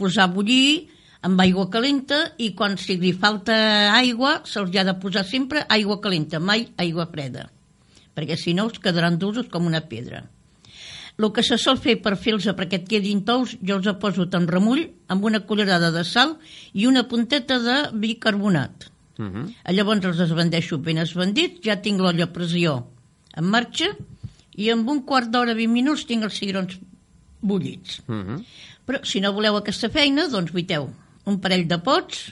posar a bullir amb aigua calenta i quan si li falta aigua se'ls ha de posar sempre aigua calenta, mai aigua freda, perquè si no els quedaran durs com una pedra. El que se sol fer per fer-los perquè et quedin tous, jo els poso en remull amb una cullerada de sal i una punteta de bicarbonat. Uh -huh. Llavors els esbandeixo ben esbandits, ja tinc l'olla a pressió en marxa i en un quart d'hora, 20 minuts, tinc els cigrons bullits. Uh -huh. Però si no voleu aquesta feina, doncs vuiteu un parell de pots,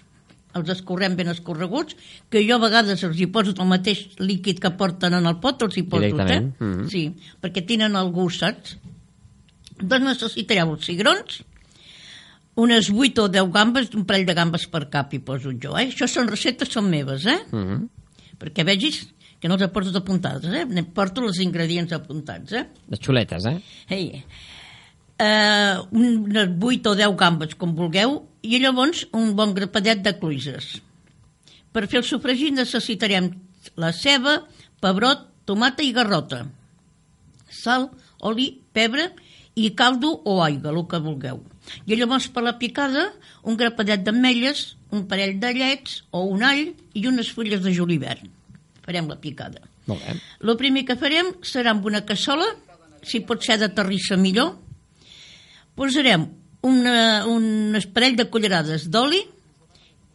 els escorrem ben escorreguts, que jo a vegades els hi poso el mateix líquid que porten en el pot, els hi poso, eh? Directament, mhm. Sí, perquè tenen el gust, saps? Doncs necessitareu els cigrons, unes 8 o 10 gambes, un parell de gambes per cap hi poso jo, eh? Això són receptes, són meves, eh? Uh -huh. Perquè vegis que no els porto apuntades, eh? Porto els ingredients apuntats, eh? Les xuletes, eh? Ei, eh, unes 8 o 10 gambes, com vulgueu, i llavors un bon grapadet de cluïses. Per fer el sofregit necessitarem la ceba, pebrot, tomata i garrota, sal, oli, pebre i caldo o aigua, el que vulgueu. I llavors per la picada un grapadet d'ametlles, un parell de llets o un all i unes fulles de julivert. Farem la picada. Molt bé. El primer que farem serà amb una cassola, si pot ser de terrissa millor. Posarem una, un parell de cullerades d'oli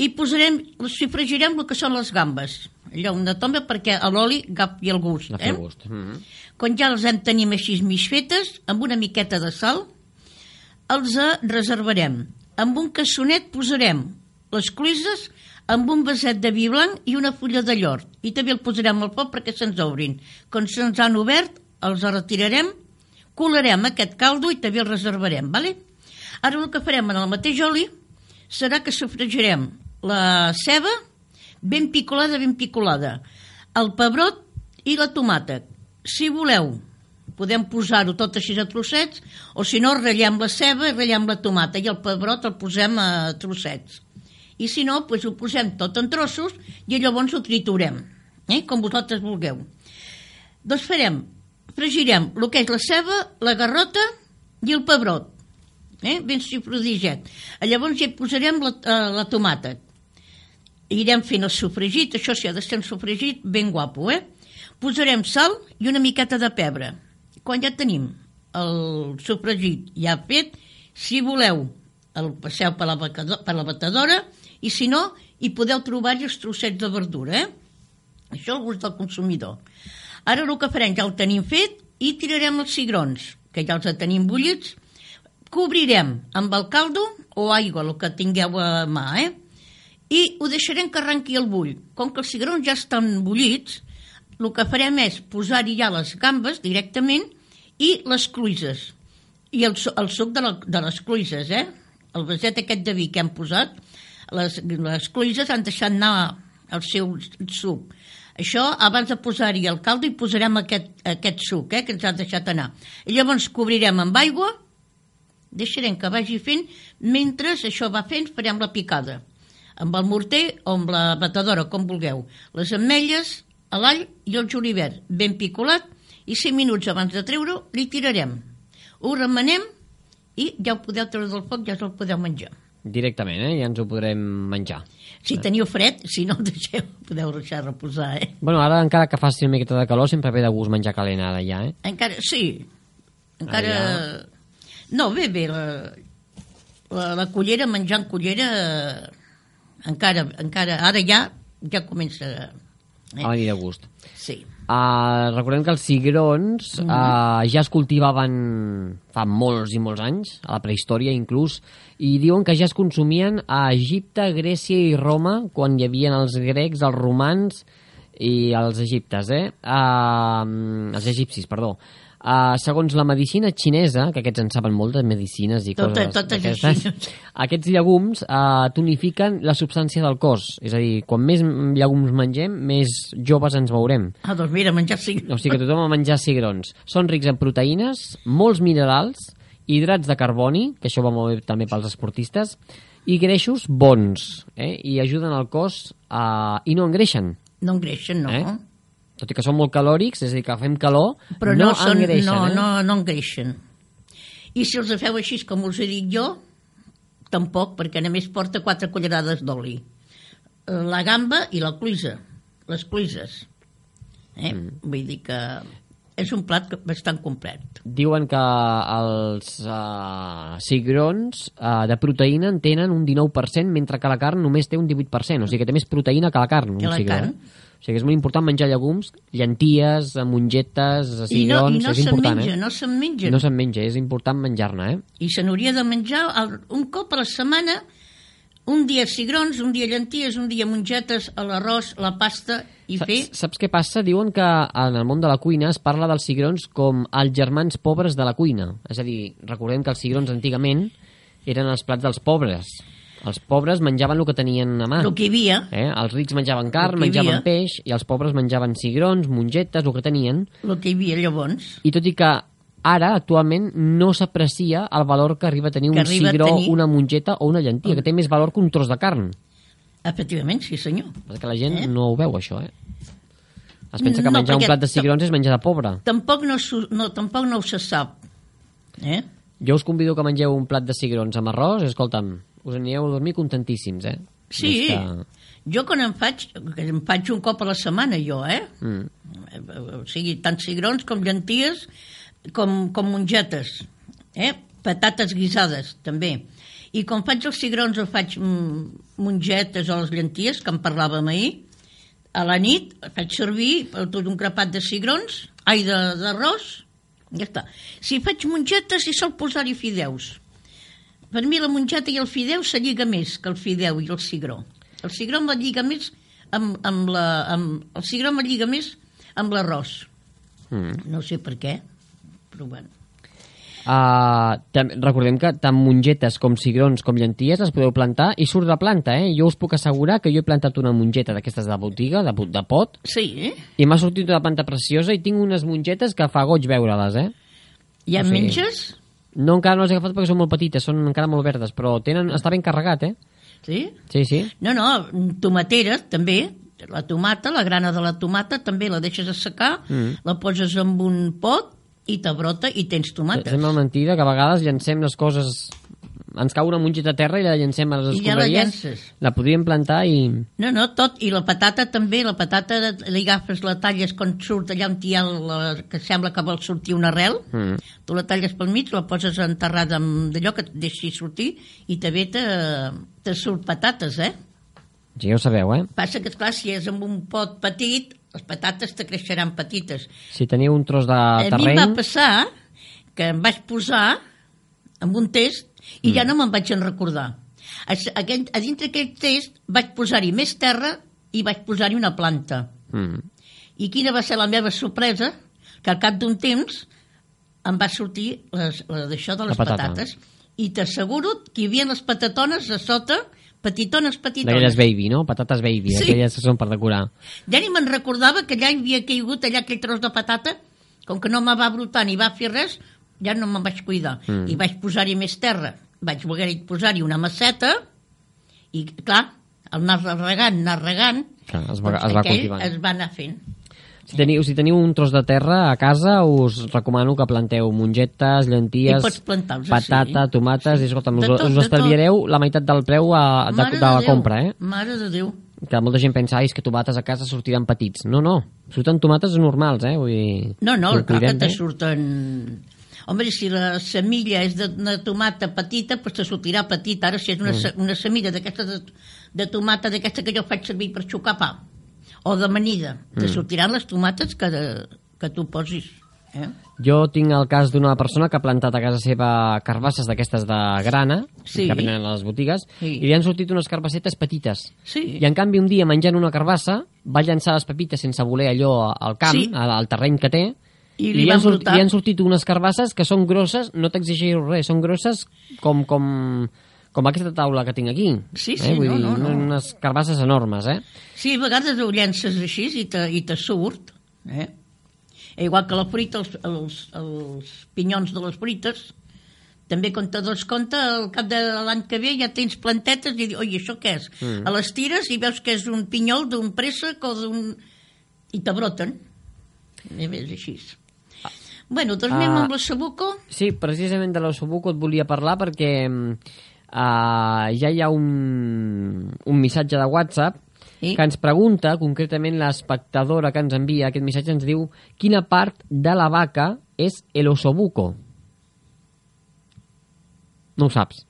i posarem, si fregirem el que són les gambes. Allò, una tomba perquè a l'oli agafi el gust. La Eh? gust. Uh -huh. Quan ja les hem tenim així mig fetes, amb una miqueta de sal, els reservarem. Amb un cassonet posarem les cluïses amb un vaset de vi blanc i una fulla de llort. I també el posarem al foc perquè se'ns obrin. Quan se'ns han obert, els retirarem, colarem aquest caldo i també el reservarem, ¿vale? Ara el que farem en el mateix oli serà que sofregirem la ceba ben picolada, ben picolada, el pebrot i la tomata. Si voleu, podem posar-ho tot així a trossets, o si no, ratllem la ceba i ratllem la tomata, i el pebrot el posem a trossets. I si no, doncs ho posem tot en trossos i llavors ho triturem, eh? com vosaltres vulgueu. Doncs farem, fregirem el que és la ceba, la garrota i el pebrot, eh? ben xifrodiget. Llavors hi posarem la, eh, la tomata. Irem fent el sofregit, això sí, ha de ser un sofregit ben guapo, eh? Posarem sal i una miqueta de pebre. Quan ja tenim el sofregit ja fet, si voleu, el passeu per la, per la batedora i si no, hi podeu trobar-hi els trossets de verdura, eh? Això al gust del consumidor. Ara el que farem ja ho tenim fet i tirarem els cigrons, que ja els tenim bullits, cobrirem amb el caldo o aigua, el que tingueu a mà, eh? I ho deixarem que arrenqui el bull. Com que els cigrons ja estan bullits, el que farem és posar-hi ja les gambes directament i les cluïses. I el, el suc de, la, de les cluïses, eh? El vaset aquest de vi que hem posat, les, les cluïses han deixat anar el seu suc. Això, abans de posar-hi el caldo, hi posarem aquest, aquest suc, eh, que ens ha deixat anar. I llavors cobrirem amb aigua, deixarem que vagi fent, mentre això va fent, farem la picada. Amb el morter o amb la batedora, com vulgueu. Les ametlles, l'all i el julivert, ben picolat, i 5 minuts abans de treure-ho, li tirarem. Ho remenem i ja ho podeu treure del foc, ja us el podeu menjar. Directament, eh? Ja ens ho podrem menjar. Si teniu fred, si no el deixeu, podeu deixar reposar, eh? Bueno, ara encara que faci una miqueta de calor sempre ve de gust menjar calent ara ja, eh? Encara, sí. Encara... No, bé, bé, la, la, la cullera, menjant cullera, eh, encara, encara, ara ja, ja comença... A venir de gust. Sí. Uh, recordem que els cigrons uh, ja es cultivaven fa molts i molts anys, a la prehistòria inclús, i diuen que ja es consumien a Egipte, Grècia i Roma, quan hi havia els grecs, els romans i els egiptes, eh? Uh, els egipcis, perdó. Uh, segons la medicina xinesa, que aquests en saben molt de medicines i Tota- coses totes d'aquestes, així. aquests llegums uh, tonifiquen la substància del cos. És a dir, quan més llegums mengem, més joves ens veurem. Ah, doncs mira, menjar sí. O sigui que tothom a menjar cigrons. Són rics en proteïnes, molts minerals, hidrats de carboni, que això va molt bé també pels esportistes, i greixos bons, eh? i ajuden al cos a... i no engreixen. No engreixen, no. Eh? Tot i que són molt calòrics, és a dir, que fem calor, Però no, són, engreixen. no, eh? no, no engreixen. I si els feu així com us he dit jo, tampoc, perquè només porta quatre cullerades d'oli. Eh, La gamba i la cluïsa, les cluïses. Eh? Mm. Vull dir que és un plat bastant complet. Diuen que els uh, cigrons uh, de proteïna en tenen un 19%, mentre que la carn només té un 18%. O sigui que té més proteïna que la carn. Que la cigró, carn. Eh? O sigui que és molt important menjar llegums, llenties, eh, mongetes, I no, cigrons... i no és se'n menja, eh? no se'n menja. No se'n menja, és important menjar-ne, eh? I se n'hauria de menjar el- un cop a la setmana, un dia cigrons, un dia llenties, un dia mongetes, l'arròs, la pasta i fer... saps què passa? Diuen que en el món de la cuina es parla dels cigrons com els germans pobres de la cuina. És a dir, recordem que els cigrons antigament eren els plats dels pobres. Els pobres menjaven el que tenien a mà. El que hi havia, Eh? Els rics menjaven carn, menjaven peix, i els pobres menjaven cigrons, mongetes, el que tenien. el que hi havia llavors. I tot i que ara, actualment, no s'aprecia el valor que arriba a tenir Que un cigró, tenir- una mongeta o una llentia, que té més valor que un tros de carn. Efectivament, sí senyor. Perquè la gent Eh? no ho veu, això, eh? Es pensa que No, menjar un plat de cigrons és menjar de pobre. Tampoc no, no, tampoc no ho se sap. Eh? Jo us convido que mengeu un plat de cigrons amb arròs escolta'm, us anireu a dormir contentíssims, eh? Sí, que... jo quan em faig, que em faig un cop a la setmana, jo, eh? Mm. O sigui, tant cigrons com llenties, com, com mongetes, eh? Patates guisades, també. I quan faig els cigrons o faig mm, mongetes o les llenties, que en parlàvem ahir, a la nit faig servir tot un crepat de cigrons, ai, d'arròs, ja està. Si faig mongetes, hi sol posar-hi fideus. Per mi la mongeta i el fideu se lliga més que el fideu i el cigró. El cigró me lliga més amb, amb la... Amb, el cigró me lliga més amb l'arròs. Mm. No sé per què, però bueno. Uh, recordem que tant mongetes com cigrons com llenties les podeu plantar i surt de planta, eh? Jo us puc assegurar que jo he plantat una mongeta d'aquestes de botiga, de, de pot, Sí, eh? i m'ha sortit una planta preciosa i tinc unes mongetes que fa goig veure-les, eh? Ja O sigui, menges? No, encara no les he agafat perquè són molt petites, són encara molt verdes, però tenen, està ben carregat, eh? Sí? Sí, sí. No, no, tomateres també, la tomata, la grana de la tomata també la deixes assecar, Mm. la poses en un pot i te brota i tens tomates. Sembla mentida que a vegades llancem les coses... Ens cau una mongeta a terra i la llancem a les I ja la escombraries. llances. La podríem plantar i... No, no, tot, i la patata també, la patata li agafes, la talles quan surt allà on hi ha la, que sembla que vol sortir una arrel, Mm. tu la talles pel mig, la poses enterrada amb d'allò que et deixi sortir i també te, te surt patates, eh? Sí, ja ho sabeu, eh? Passa que, esclar, si és amb un pot petit, les patates te creixeran petites. Si teniu un tros de a mi em terreny... va passar que em vaig posar amb un test i Mm. ja no me'n vaig en recordar. A, aquell, a dintre aquell test vaig posar-hi més terra i vaig posar-hi una planta. Mm. I quina va ser la meva sorpresa? Que al cap d'un temps em va sortir les, la d'això de les La patata. patates i t'asseguro que hi havia les patatones a sota, petitones, petitones. D'aquelles baby, no? Patates baby, Sí. aquelles que són per decorar. Ja ni me'n recordava que allà hi havia caigut allà aquell tros de patata, com que no me va brotar ni va fer res, ja no me'n vaig cuidar. Mm. I vaig posar-hi més terra. Vaig voler posar-hi una maceta i, clar, al anar regant, anar regant, Clar, es va- es va cultivant. es va anar fent. Si teniu, si teniu un tros de terra a casa, us recomano que planteu mongetes, llenties, I patata, sí. tomates, i escolta'm, De us, tot, us de estalviareu la meitat del preu a, de, Mare de la Déu, compra, eh? Mare de Déu. Que molta gent pensa, és que tomates a casa sortiran petits. No, no, surten tomates normals, eh? Vull dir, No, no, clar que te surten... Home, si la semilla és d'una tomata petita, doncs te sortirà petita. Ara, si és una, mm. una semilla d'aquesta de, de tomata, d'aquesta que jo faig servir per xucar pa, o d'amanida, te Mm. sortiran les tomates que, que tu posis. Eh? Jo tinc el cas d'una persona que ha plantat a casa seva carbasses d'aquestes de grana, Sí. que venen a les botigues, Sí. i li han sortit unes carbassetes petites. Sí. I en canvi un dia menjant una carbassa va llançar les pepites sense voler allò al camp, Sí. al terreny que té, I i li li, han van sort, brotar. li han sortit unes carbasses que són grosses, no t'exigeixo res, són grosses com, com, com aquesta taula que tinc aquí. Sí, sí, eh? Vull no, dir, no, no. unes carbasses enormes, eh? Sí, a vegades ho llences així i te, i te surt. Eh? Igual que la fruita, els, els, els pinyons de les fruites, també quan te dos compte, al cap de l'any que ve ja tens plantetes i dius, oi, això què és? Mm. A les tires i veus que és un pinyol d'un préssec o d'un... i te broten. I és així. Bueno, doncs anem Ah. amb la sabuco. Sí, precisament de l'ossobuco et volia parlar perquè uh, ja hi ha un, un missatge de WhatsApp Sí. que ens pregunta, concretament l'espectadora que ens envia aquest missatge ens diu quina part de la vaca és el osobuco. No ho saps?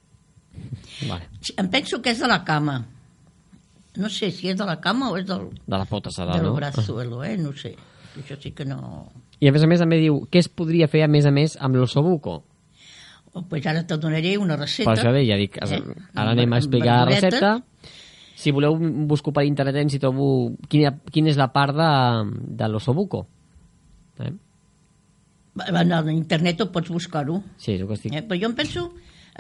Vale. Em penso que és de la cama. No sé si és de la cama o és del, De la pota serà, del no? brazuelo, eh? No sé. Això sí que no... I a més a més també diu què es podria fer a més a més amb l'ossobuco. Oh, pues ara te donaré una recepta. Per això deia, dic, Eh? ara anem a explicar la recepta. Si voleu, busco per internet si trobo quina, quina és la part de, de l'ossobuco. Eh? En internet ho pots buscar-ho. Sí, és el que estic... Eh? Però jo em penso,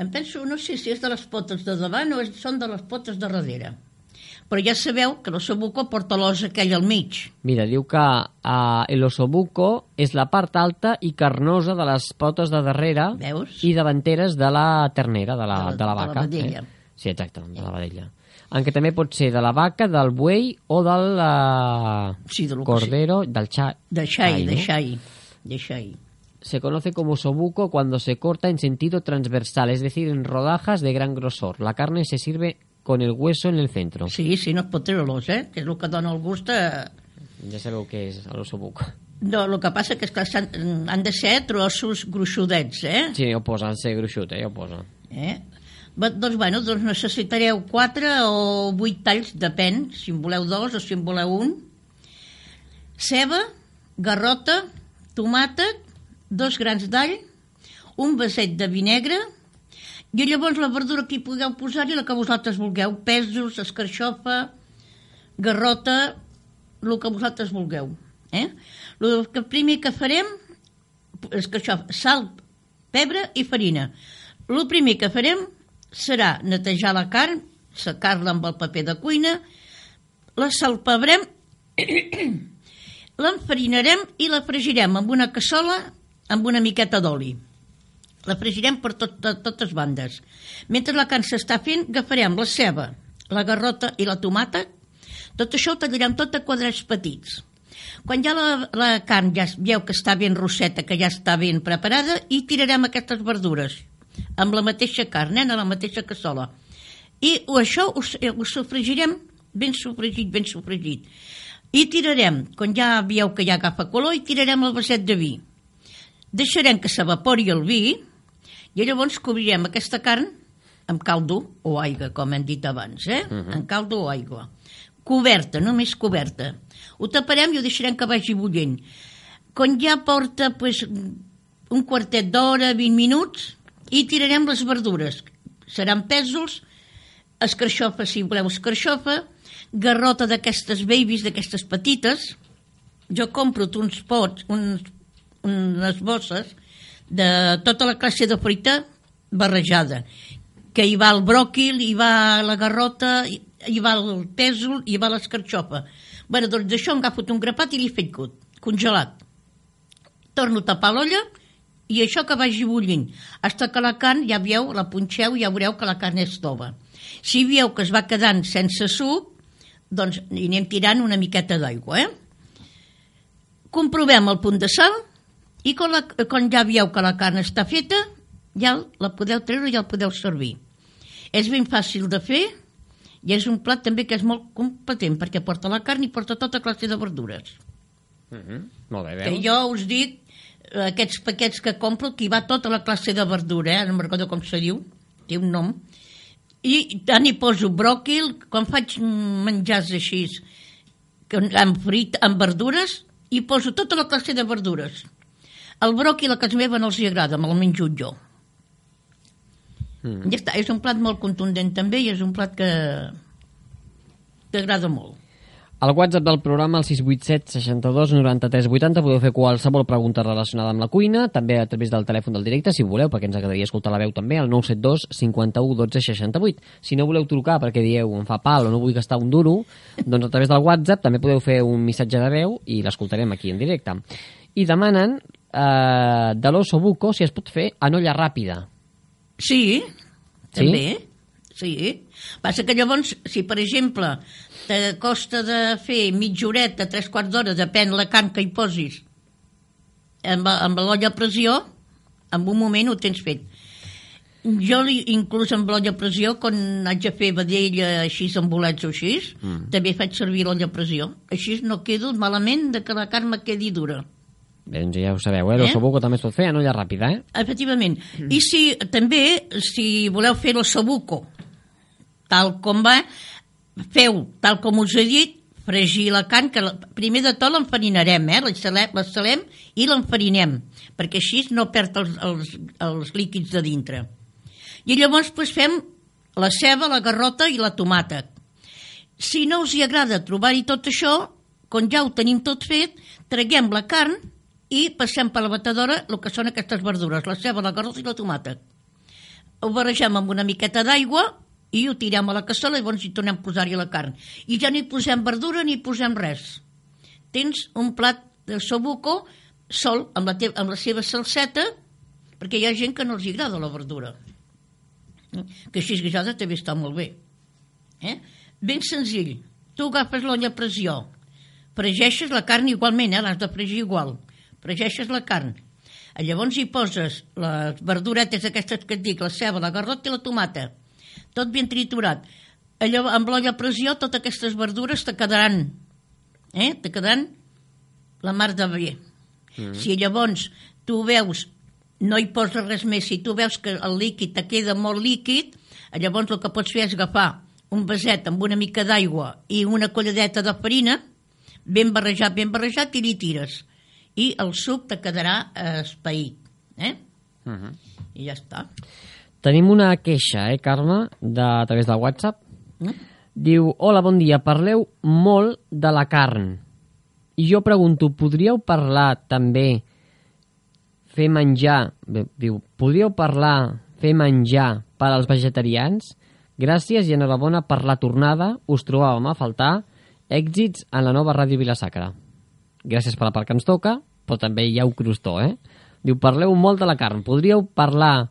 em penso, no sé si és de les potes de davant o és, són de les potes de darrere. Però ja sabeu que l'ossobuco porta l'os aquell al mig. Mira, diu que uh, l'ossobuco és la part alta i carnosa de les potes de darrere Veus? i davanteres de la ternera, de la, De la- de la de la vaca. vedella. Eh? Sí, exacte, de la vedella. En què també pot ser de la vaca, del buei o del uh, Sí, de cordero, del xa... De xai, Ai, de no? xai. De xai. Se conoce como osobuco cuando se corta en sentido transversal, es decir, en rodajas de gran grosor. La carne se sirve con el hueso en el centro. Sí, sí, no es pot treure eh? Que és el que dona el gust a... Ja sabeu què és l'ossobuco. No, el que passa que, és que s'han- han de ser trossos gruixudets, eh? Sí, ja ho posa, en ser gruixut, eh? Ja ho posa. eh? Va, doncs, bueno, doncs necessitareu 4 o 8 talls, depèn, si en voleu dos o si en voleu un. Ceba, garrota, tomàtet, dos grans d'all, un vaset de vi negre, i llavors la verdura que hi pugueu posar i la que vosaltres vulgueu, pèsols, escarxofa, garrota, el que vosaltres vulgueu. Eh? El que primer que farem és que això, sal, pebre i farina. El primer que farem serà netejar la carn, secar-la amb el paper de cuina, la salpebrem, l'enfarinarem i la fregirem amb una cassola amb una miqueta d'oli. La fregirem per tot, de, totes bandes. Mentre la carn s'està fent, agafarem la ceba, la garrota i la tomata. Tot això ho tallarem tot a quadrats petits. Quan ja la, la carn ja veieu que està ben rosseta, que ja està ben preparada, i tirarem aquestes verdures amb la mateixa carn, eh, en la mateixa cassola. I això ho, s- ho sofregirem ben sofregit, ben sofregit. I tirarem, quan ja veieu que ja agafa color, i tirarem el vaset de vi. Deixarem que s'evapori el vi i llavors cobrirem aquesta carn amb caldo o aigua, com hem dit abans, eh? Uh -huh. En caldo o aigua. Coberta, només coberta. Ho taparem i ho deixarem que vagi bullent. Quan ja porta pues, un quartet d'hora, 20 minuts, i tirarem les verdures. Seran pèsols, escarxofa, si voleu escarxofa, garrota d'aquestes babies, d'aquestes petites. Jo compro uns pots, uns, unes bosses de tota la classe de fruita barrejada que hi va el bròquil, hi va la garrota, hi va el pèsol, hi va l'escarxofa. bueno, doncs d'això hem agafat un grapat i l'he fet cut, congelat. Torno a tapar l'olla i això que vagi bullint. Hasta que la carn, ja veieu, la punxeu i ja veureu que la carn és tova. Si veieu que es va quedant sense suc, doncs hi anem tirant una miqueta d'aigua, eh? Comprovem el punt de sal i quan, la, quan ja veieu que la carn està feta, ja la podeu treure i ja la podeu servir. És ben fàcil de fer i és un plat també que és molt competent perquè porta la carn i porta tota classe de verdures. Uh -huh. Molt bé, Que veus? jo us dic, eh, aquests paquets que compro, que hi va tota la classe de verdura, eh? no me'n recordo com se diu, té un nom, i tant hi poso bròquil, quan faig menjars així, que, amb, frit, amb verdures, hi poso tota la classe de verdures. El bròquil a casa meva no els hi agrada, me'l menjo jo. Mm. Ja està, és un plat molt contundent també i és un plat que t'agrada molt. Al WhatsApp del programa, el 687 62 93 80, podeu fer qualsevol pregunta relacionada amb la cuina, també a través del telèfon del directe, si voleu, perquè ens agradaria escoltar la veu també, al 972 51 12 68. Si no voleu trucar perquè dieu em fa pal o no vull gastar un duro, doncs a través del WhatsApp també podeu fer un missatge de veu i l'escoltarem aquí en directe. I demanen eh, de l'osso buco si es pot fer en olla ràpida. Sí, Sí? també. Sí. Passa que llavors, si per exemple te costa de fer mitja horeta, tres quarts d'hora, depèn la carn que hi posis, amb, amb l'olla a pressió, en un moment ho tens fet. Jo li, inclús amb l'olla a pressió, quan haig de fer vedella així amb bolets o així, mm. també faig servir l'olla a pressió. Així no quedo malament de que la carn me quedi dura. Doncs ja ho sabeu, eh? El Eh? sobuco també es pot fer en olla ràpida, eh? Efectivament. Mm. I si també, si voleu fer el sabuco tal com va, feu tal com us he dit, fregir la carn, que primer de tot l'enfarinarem, eh? la salem, la salem i l'enfarinem, perquè així no perd els, els, els líquids de dintre. I llavors doncs, fem la ceba, la garrota i la tomata. Si no us hi agrada trobar-hi tot això, quan ja ho tenim tot fet, traguem la carn i passem per la batedora el que són aquestes verdures, la ceba, la garrota i la tomata. Ho barregem amb una miqueta d'aigua i ho tirem a la cassola i llavors hi tornem a posar-hi la carn. I ja no hi posem verdura ni hi posem res. Tens un plat de sobuco sol, amb la, amb la seva salseta, perquè hi ha gent que no els agrada la verdura. Que així guisada també està molt bé. Eh? Ben senzill. Tu agafes l'olla a pressió, fregeixes la carn igualment, eh? l'has de fregir igual. Fregeixes la carn. Llavors hi poses les verduretes aquestes que et dic, la ceba, la garrota i la tomata. Tot ben triturat. Allò, amb l'olla a pressió, totes aquestes verdures te quedaran, eh? te quedaran la mar de bé. Mm. Si llavors tu veus, no hi poses res més, si tu veus que el líquid te queda molt líquid, llavors el que pots fer és agafar un vaset amb una mica d'aigua i una colladeta de farina, ben barrejat, ben barrejat, i li tires. I el suc te quedarà eh, espaït. Eh? Uh -huh. I ja està. Tenim una queixa, eh, Carme, de, a través del WhatsApp. Eh? Diu, hola, bon dia, parleu molt de la carn. I jo pregunto, podríeu parlar també, fer menjar, bé, diu, podríeu parlar, fer menjar per als vegetarians? Gràcies i enhorabona per la tornada, us trobàvem a faltar, èxits en la nova Ràdio Vilasacra. Gràcies per la part que ens toca, però també hi ha un crostó, eh? Diu, parleu molt de la carn, podríeu parlar,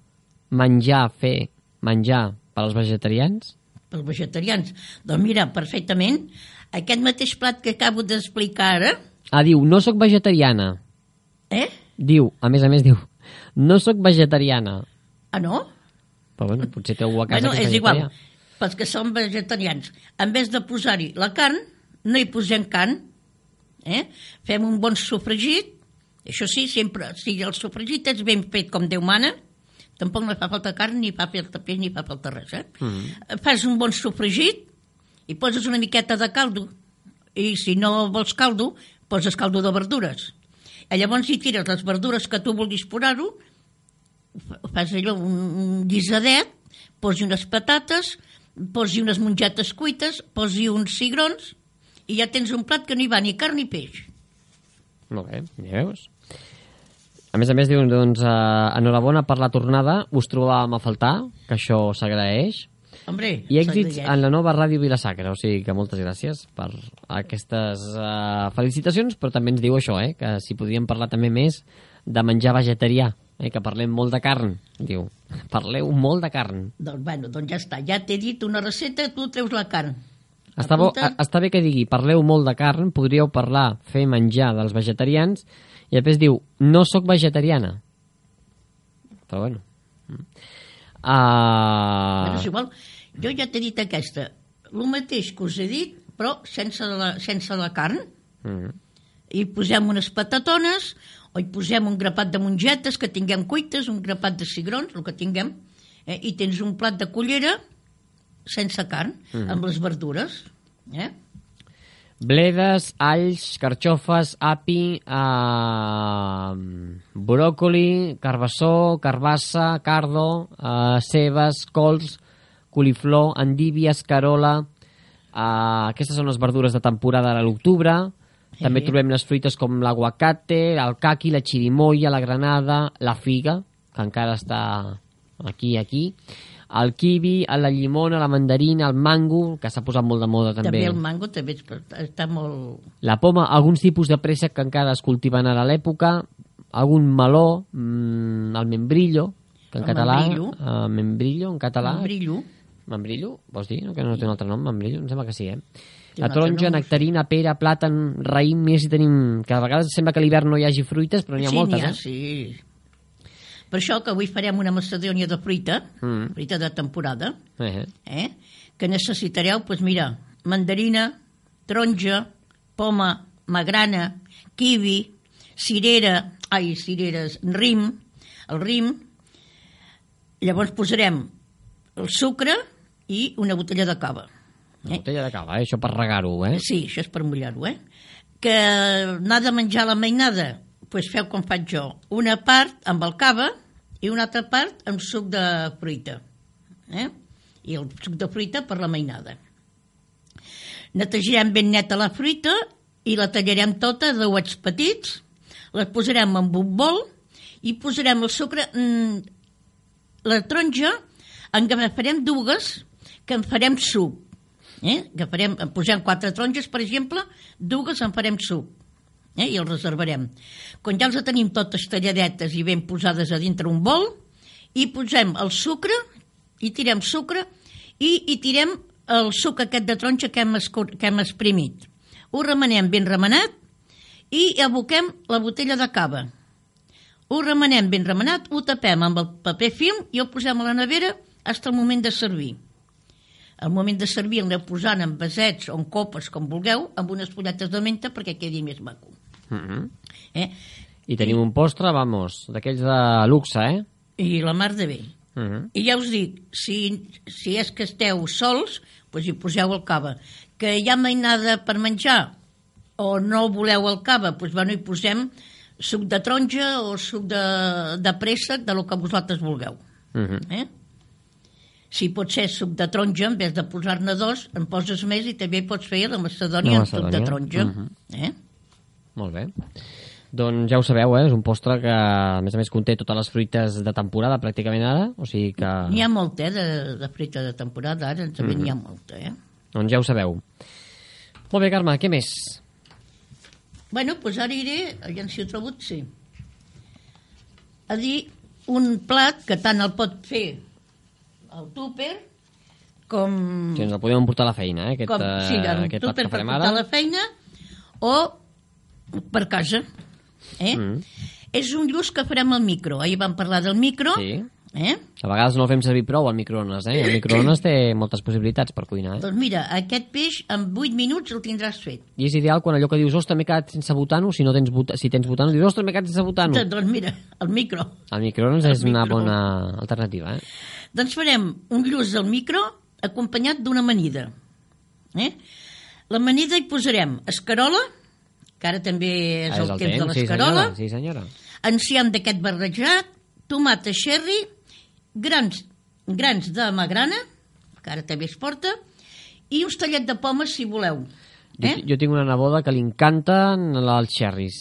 menjar, fer menjar per als vegetarians? pels vegetarians. Doncs mira, perfectament, aquest mateix plat que acabo d'explicar ara, Ah, diu, no sóc vegetariana. eh? Diu, a més a més diu, no sóc vegetariana. Ah, no? Però bueno, potser algú a casa Bueno, que és igual, vegetarià. pels que són vegetarians. En vez de posar-hi la carn, no hi posem carn, eh? Fem un bon sofregit, això sí, sempre, si el sofregit és ben fet com Déu mana, tampoc no fa falta carn, ni fa falta peix, ni fa falta res, eh? Mm. Fas un bon sofregit i poses una miqueta de caldo, i si no vols caldo, poses caldo de verdures. I llavors hi tires les verdures que tu vulguis posar-ho, fa- fas allò, un, un guisadet, posi unes patates, posi unes mongetes cuites, posi uns cigrons, i ja tens un plat que no hi va ni carn ni peix. Molt bé, ja veus. A més a més, diuen, doncs, eh, enhorabona per la tornada, us trobàvem a faltar, que això s'agraeix, Hombre, i èxits en la nova Ràdio Vilasacra, o sigui que moltes gràcies per aquestes uh, felicitacions, però també ens diu això, eh, que si podríem parlar també més de menjar vegetarià, eh, que parlem molt de carn, diu. Parleu molt de carn. Doncs, bueno, doncs ja està, ja t'he dit una receta, tu treus la carn. Està, bo, a- està bé que digui parleu molt de carn, podríeu parlar, fer menjar dels vegetarians, i després diu, no sóc vegetariana. Però bueno. Mm. Bueno, és Uh, igual. Jo ja t'he dit aquesta. El mateix que us he dit, però sense la, sense la carn. mm. Hi posem unes patatones, o hi posem un grapat de mongetes que tinguem cuites, un grapat de cigrons, el que tinguem, eh? i tens un plat de cullera sense carn, mm. amb les verdures. Eh? Bledes, alls, carxofes, api, uh, bròcoli, carbassó, carbassa, cardo, uh, cebes, cols, coliflor, endívies, carola... Uh, aquestes són les verdures de temporada a l'octubre. També Sí. trobem les fruites com l'aguacate, el caqui, la xirimoia, la granada, la figa, que encara està aquí, aquí, el kiwi, la llimona, la mandarina, el mango, que s'ha posat molt de moda també. També el mango també està molt... La poma, alguns tipus de préssec que encara es cultiven ara a l'època, algun meló, mm, el membrillo, que en El català... membrillo. Uh, membrillo, en català... Un brillo. Membrillo, vols dir? No, que no té un altre nom, membrillo? Em sembla que sí, eh? La taronja, nectarina, pera, plàtan, raïm, més si tenim... Que a vegades sembla que a l'hivern no hi hagi fruites, però n'hi ha sí, moltes, ha, eh? sí. Per això que avui farem una macedònia de fruita, Mm. fruita de temporada, Eh. eh? que necessitareu, doncs mira, mandarina, taronja, poma, magrana, kiwi, cirera, ai, cireres, rim, el rim. Llavors posarem el sucre i una botella de cava. Una botella de cava, eh? això per regar-ho, eh? Sí, això és per mullar-ho, eh? Que n'ha de menjar la mainada, doncs feu com faig jo. Una part amb el cava i una altra part amb suc de fruita. Eh? I el suc de fruita per la mainada. Netejarem ben neta la fruita i la tallarem tota de uets petits, la posarem en un bol i posarem el sucre... Mm, la taronja en agafarem dues que en farem suc. Eh? Que farem, posem quatre taronges, per exemple, dues en farem suc. Eh? I els reservarem. Quan ja els tenim totes talladetes i ben posades a dintre un bol, i posem el sucre, i tirem sucre, i hi tirem el suc aquest de taronja que hem, que hem exprimit. Ho remenem ben remenat i aboquem la botella de cava. Ho remenem ben remenat, ho tapem amb el paper film i ho posem a la nevera fins al moment de servir. Al moment de servir l'aneu posant en vasets o en copes, com vulgueu, amb unes fulletes de menta perquè quedi més maco. Mm -hmm. Eh? I tenim un postre, vamos, d'aquells de luxe, eh? I la mar de bé. Mm -hmm. I ja us dic, si, si és que esteu sols, doncs hi poseu el cava. Que hi ha mainada per menjar o no voleu el cava, doncs bueno, hi posem suc de taronja o suc de, de préssec, de lo que vosaltres vulgueu. Mm -hmm. Eh? Si pot ser suc de taronja, en vez de posar-ne dos, en poses més i també pots fer la macedònia La amb suc de macedònia, taronja. mhm. eh? Molt bé. Doncs ja ho sabeu, eh? és un postre que, a més a més, conté totes les fruites de temporada, pràcticament ara, o sigui que... N'hi ha molta, eh, de, de fruita de temporada, ara també Mhm. n'hi ha molta, eh? Doncs ja ho sabeu. Molt bé, Carme, què més? Bueno, doncs ara iré, aviam si ho trobo, sí. A dir un plat que tant el pot fer el túper com... Si ens el podem emportar a la feina, eh? Aquest, com eh, sí, el aquest plat túper per portar a la feina o per casa. Eh? Mm. És un lluç que farem al micro. Ahir vam parlar del micro. Sí. Eh? A vegades no el fem servir prou al microones, eh? El microones té moltes possibilitats per cuinar, eh? Doncs mira, aquest peix en 8 minuts el tindràs fet. I és ideal quan allò que dius, ostres, m'he quedat sense botano, si no tens bota, si tens botano, dius, ostres, m'he quedat sense botano. Doncs, doncs mira, el micro. El microones El és una micro. bona alternativa, eh? Doncs farem un lluç del micro acompanyat d'una amanida. Eh? L'amanida hi posarem escarola, que ara també és, Ah, el, temps de sí, l'escarola, senyora, sí, senyora. enciam d'aquest barrejat, tomata cherry, grans, grans de magrana, que ara també es porta, i uns tallet de pomes, si voleu. Jo, Eh? jo tinc una neboda que li encanten els xerris.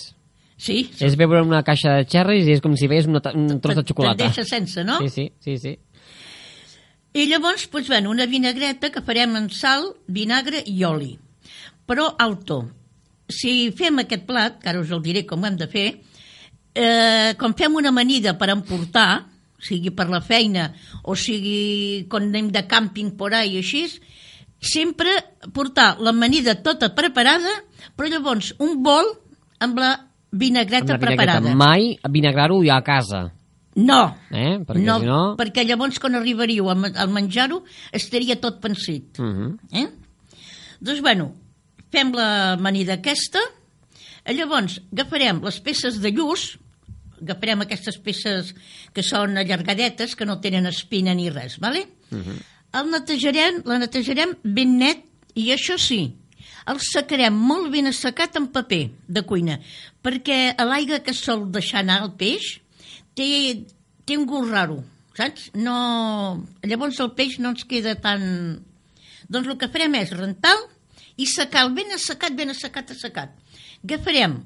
Sí, És veure una caixa de xerris i és com si veies una, un tros de te'n xocolata. deixa sense, no? Sí, sí, sí, sí. I llavors, doncs, bueno, una vinagreta que farem en sal, vinagre i oli. Però, alto, si fem aquest plat, que ara us el diré com ho hem de fer, eh, quan fem una amanida per emportar, sigui per la feina o sigui quan anem de càmping por ahí i així, sempre portar l'amanida tota preparada, però llavors un bol amb la vinagreta, Amb la vinagreta. preparada. Mai vinagrar-ho ja a casa, No, eh? Perquè no, si no... perquè llavors quan arribaríeu al menjar-ho estaria tot pensit. Uh -huh. Eh? Doncs, bueno, fem la amanida aquesta, eh, llavors agafarem les peces de lluç, agafarem aquestes peces que són allargadetes, que no tenen espina ni res, vale? Uh -huh. El netejarem, la netejarem ben net i això sí, el secarem molt ben assecat en paper de cuina, perquè a l'aigua que sol deixar anar el peix té, té un gust raro, saps? No... Llavors el peix no ens queda tan... Doncs el que farem és rentar i secar ben assecat, ben assecat, assecat. Agafarem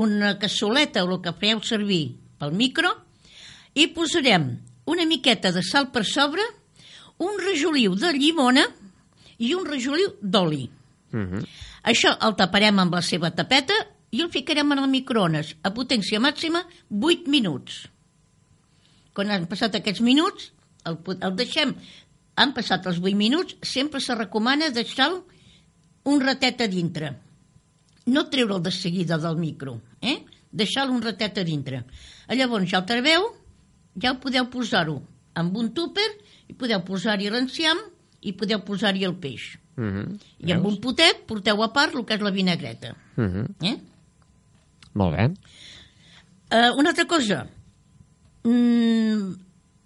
una cassoleta o el que fareu servir pel micro i posarem una miqueta de sal per sobre, un rajoliu de llimona i un rajoliu d'oli. Uh -huh. Això el taparem amb la seva tapeta i el ficarem en el microones a potència màxima 8 minuts. Quan han passat aquests minuts, el, el deixem, han passat els 8 minuts, sempre se recomana deixar un ratet a dintre. No treure'l de seguida del micro, eh? deixar-lo un ratet a dintre. Llavors ja el treveu ja podeu posar-ho amb un túper i podeu posar-hi l'enciam i podeu posar-hi el peix. Uh -huh. I amb un potet porteu a part el que és la vinagreta. Uh -huh. Eh? Molt bé. Uh, una altra cosa. Mm,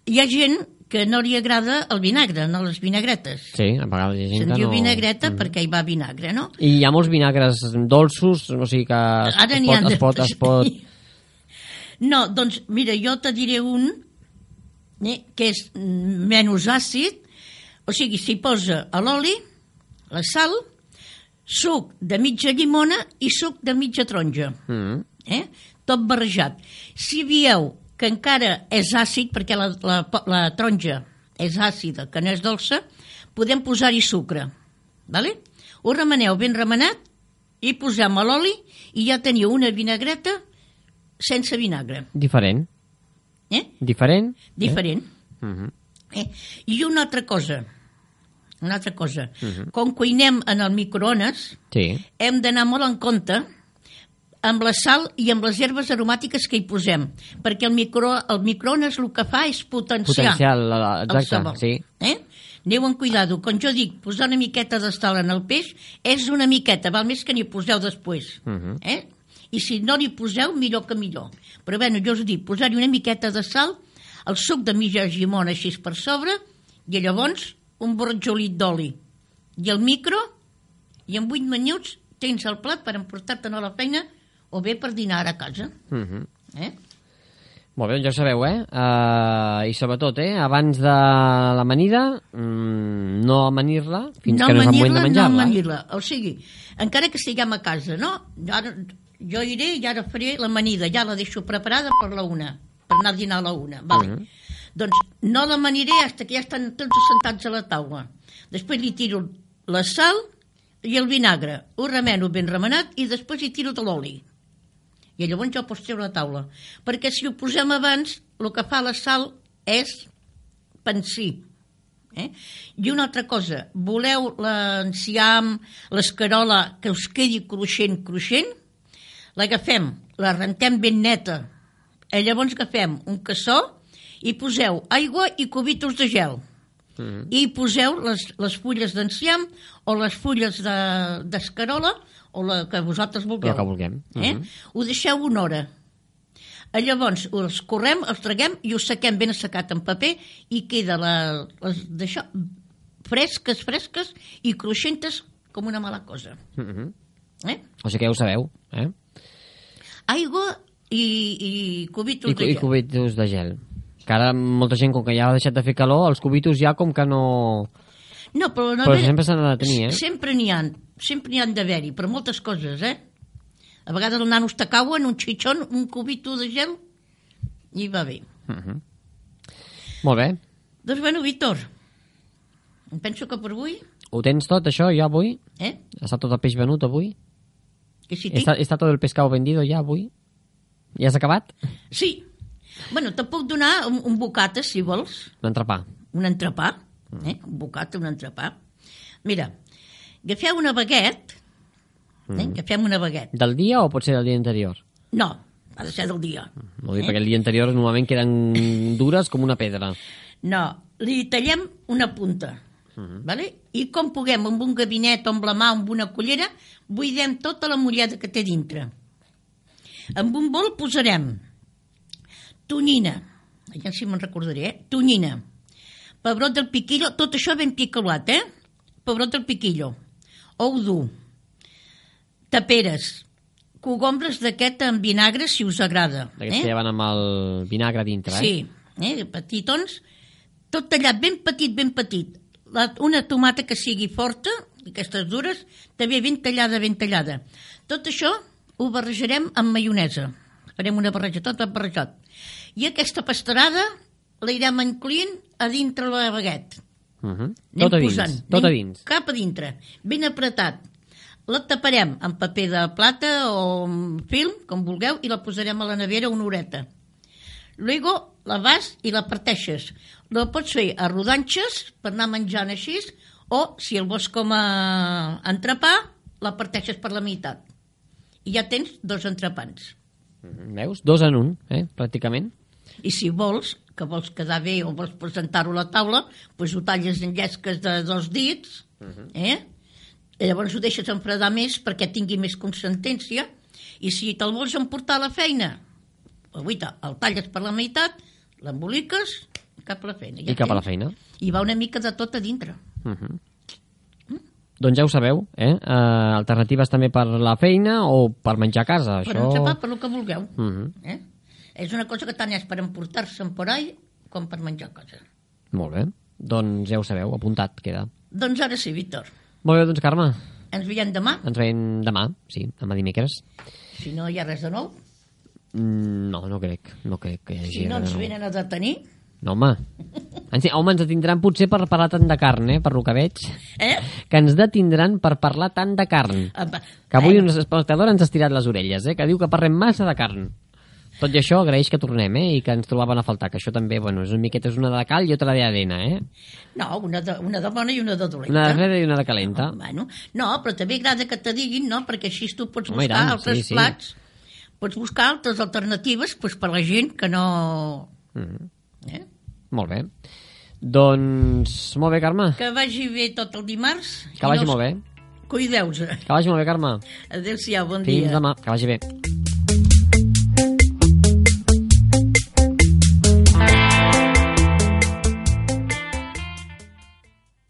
hi ha gent que no li agrada el vinagre, no les vinagretes. Sí, a vegades hi ha gent Se'n que diu no... vinagreta perquè hi va vinagre, no? I hi ha molts vinagres dolços, o sigui que es, Ara es, pot, ha es, pot, es pot... No, doncs, mira, jo te diré un eh, que és mm, menys àcid, o sigui, s'hi posa a l'oli, la sal, suc de mitja llimona i suc de mitja taronja, Mm. eh? tot barrejat. Si veieu que encara és àcid, perquè la, la, la taronja és àcida, que no és dolça, podem posar-hi sucre. Vale? Ho remeneu ben remenat i posem a l'oli i ja teniu una vinagreta sense vinagre. Diferent. Eh? Diferent. Diferent. Uh -huh. Eh? I una altra cosa, una altra cosa. Com cuinem en el microones, Sí. hem d'anar molt en compte amb la sal i amb les herbes aromàtiques que hi posem, perquè el, micro, el microones el que fa és potenciar Potencial, la- la- el exacte, sabor. sí. Eh? Aneu amb cuidado. Quan jo dic posar una miqueta de sal en el peix, és una miqueta, val més que n'hi poseu després. Mhm. eh? I si no n'hi poseu, millor que millor. Però bueno, jo us dic, posar-hi una miqueta de sal, el suc de mitja llimona així per sobre, i llavors un borratxolit d'oli. I el micro, i en 8 minuts tens el plat per emportar-te'n a la feina o bé per dinar a casa. Uh -huh. Eh? Molt bé, ja sabeu, eh? Uh, I sobretot, eh? Abans de l'amanida, mm, no amanir-la fins que no és el moment de amanir-la, No menjar-la. amanir-la. O sigui, encara que estiguem a casa, no? Ara, jo iré i ara faré l'amanida, ja la deixo preparada per la una, per anar a dinar a la una. Vale. Mhm. Doncs no l'amaniré fins que ja estan tots assentats a la taula. Després li tiro la sal i el vinagre. Ho remeno ben remenat i després hi tiro de l'oli. I llavors ja ho pots treure a la taula. Perquè si ho posem abans, el que fa la sal és pensir. Eh? I una altra cosa, voleu l'enciam, l'escarola que us quedi cruixent, cruixent? L'agafem, la rentem ben neta. I llavors agafem un cassó i poseu aigua i cubitos de gel. Mhm. I hi poseu les, les fulles d'enciam o les fulles de- d'escarola o la que vosaltres vulgueu. La que vulguem. Eh? Mhm. Ho deixeu una hora. Eh, Llavors, els correm, els traguem i ho sequem ben assecat en paper i queda la, les, d'això, fresques, fresques i cruixentes com una mala cosa. Uh -huh. Eh? O sigui que ja ho sabeu, eh? Aigua i, i cubitos I, de I gel. cubitos de gel. Que ara molta gent, com que ja ha deixat de fer calor, els cubitos ja com que no... No, però, no Però sempre s'han de tenir, eh? Sempre n'hi ha, sempre n'hi han d'haver-hi, per moltes coses, eh? A vegades els nanos te cauen, un xitxon, un cubito de gel, i va bé. Uh -huh. Molt bé. Doncs bueno, Víctor, em penso que per avui, Ho tens tot, això, ja avui? eh? Està tot el peix venut avui? Que si. Està, està tot el pescado vendido ja avui? Ja has acabat? Sí. Bueno, te puc donar un, un bocata, si vols, Un entrepà. un entrepà, eh? un bocata, un entrepà. Mira, agafeu una baguet, eh? agafem una baguet. Del dia o pot ser del dia anterior? No, ha de ser del dia. Vol dir, perquè el dia anterior normalment queden dures com una pedra. No, li tallem una punta, vale? i com puguem, amb un gabinet amb la mà, amb una cullera, buidem tota la mullada que té dintre. Amb un bol posarem tonyina, ja si me'n recordaré, eh? tonyina, pebrot del piquillo, tot això ben picolat, eh? Pebrot del piquillo, ou dur, taperes, cogombres d'aquest amb vinagre, si us agrada. D'aquests que ja van amb el vinagre dintre, eh? Sí, eh, petitons, tot tallat ben petit, ben petit. La, una tomata que sigui forta, aquestes dures, també ben tallada, ben tallada. Tot això ho barrejarem amb maionesa. Farem una barreja, tot barrejat. I aquesta pastarada la irem incloent a dintre la baguet. Uh -huh. Anem Tot a dins, posant, tot a dins. Cap a dintre, ben apretat. La taparem amb paper de plata o amb film, com vulgueu, i la posarem a la nevera una horeta. Luego la vas i la parteixes. La pots fer a rodanxes per anar menjant així, o si el vols com a entrepà, la parteixes per la meitat. I ja tens dos entrepans. Veus? Dos en un, eh? Pràcticament. I si vols, que vols quedar bé o vols presentar-ho a la taula, doncs ho talles en llesques de dos dits, eh? I llavors ho deixes enfredar més perquè tingui més consistència i si te'l vols emportar a la feina, aguita, el talles per la meitat, l'emboliques cap a la feina. I cap a la feina. I va una mica de tot a dintre. Uh -huh. Doncs ja ho sabeu, eh? Uh, alternatives també per la feina o per menjar a casa. Per Això... enxapar, per el que vulgueu. Uh -huh. Eh? És una cosa que tant és per emportar-se'n por ahí com per menjar casa. Molt bé. Doncs ja ho sabeu, apuntat queda. Doncs ara sí, Víctor. Molt bé, doncs Carme, Ens veiem demà. ens veiem demà, sí, demà dimecres. Si no hi ha res de nou. Mm, no, no crec, no crec que hi hagi... Si no ens venen a detenir. No, home. Ens, home, ens detindran potser per parlar tant de carn, eh, per lo que veig. Eh? Que ens detindran per parlar tant de carn. Apa, Que avui bueno, un espectador ens ha estirat les orelles, eh, que diu que parlem massa de carn. Tot i això, agraeix que tornem, eh, i que ens trobaven a faltar, que això també, bueno, és una miqueta, és una de cal i otra de arena, eh? No, una de, una de bona i una de dolenta. Una de freda i una de calenta. No, bueno, no, però també agrada que te diguin, no? Perquè així tu pots Home, buscar tant, altres sí, sí. plats, pots buscar altres alternatives pues, per la gent que no... Mm, Eh? molt bé. Doncs, molt bé, Carme. Que vagi bé tot el dimarts. Que vagi molt bé. Cuideu-se. Que vagi molt bé, Carme. Adéu-siau, bon Fins dia. demà. Que vagi bé.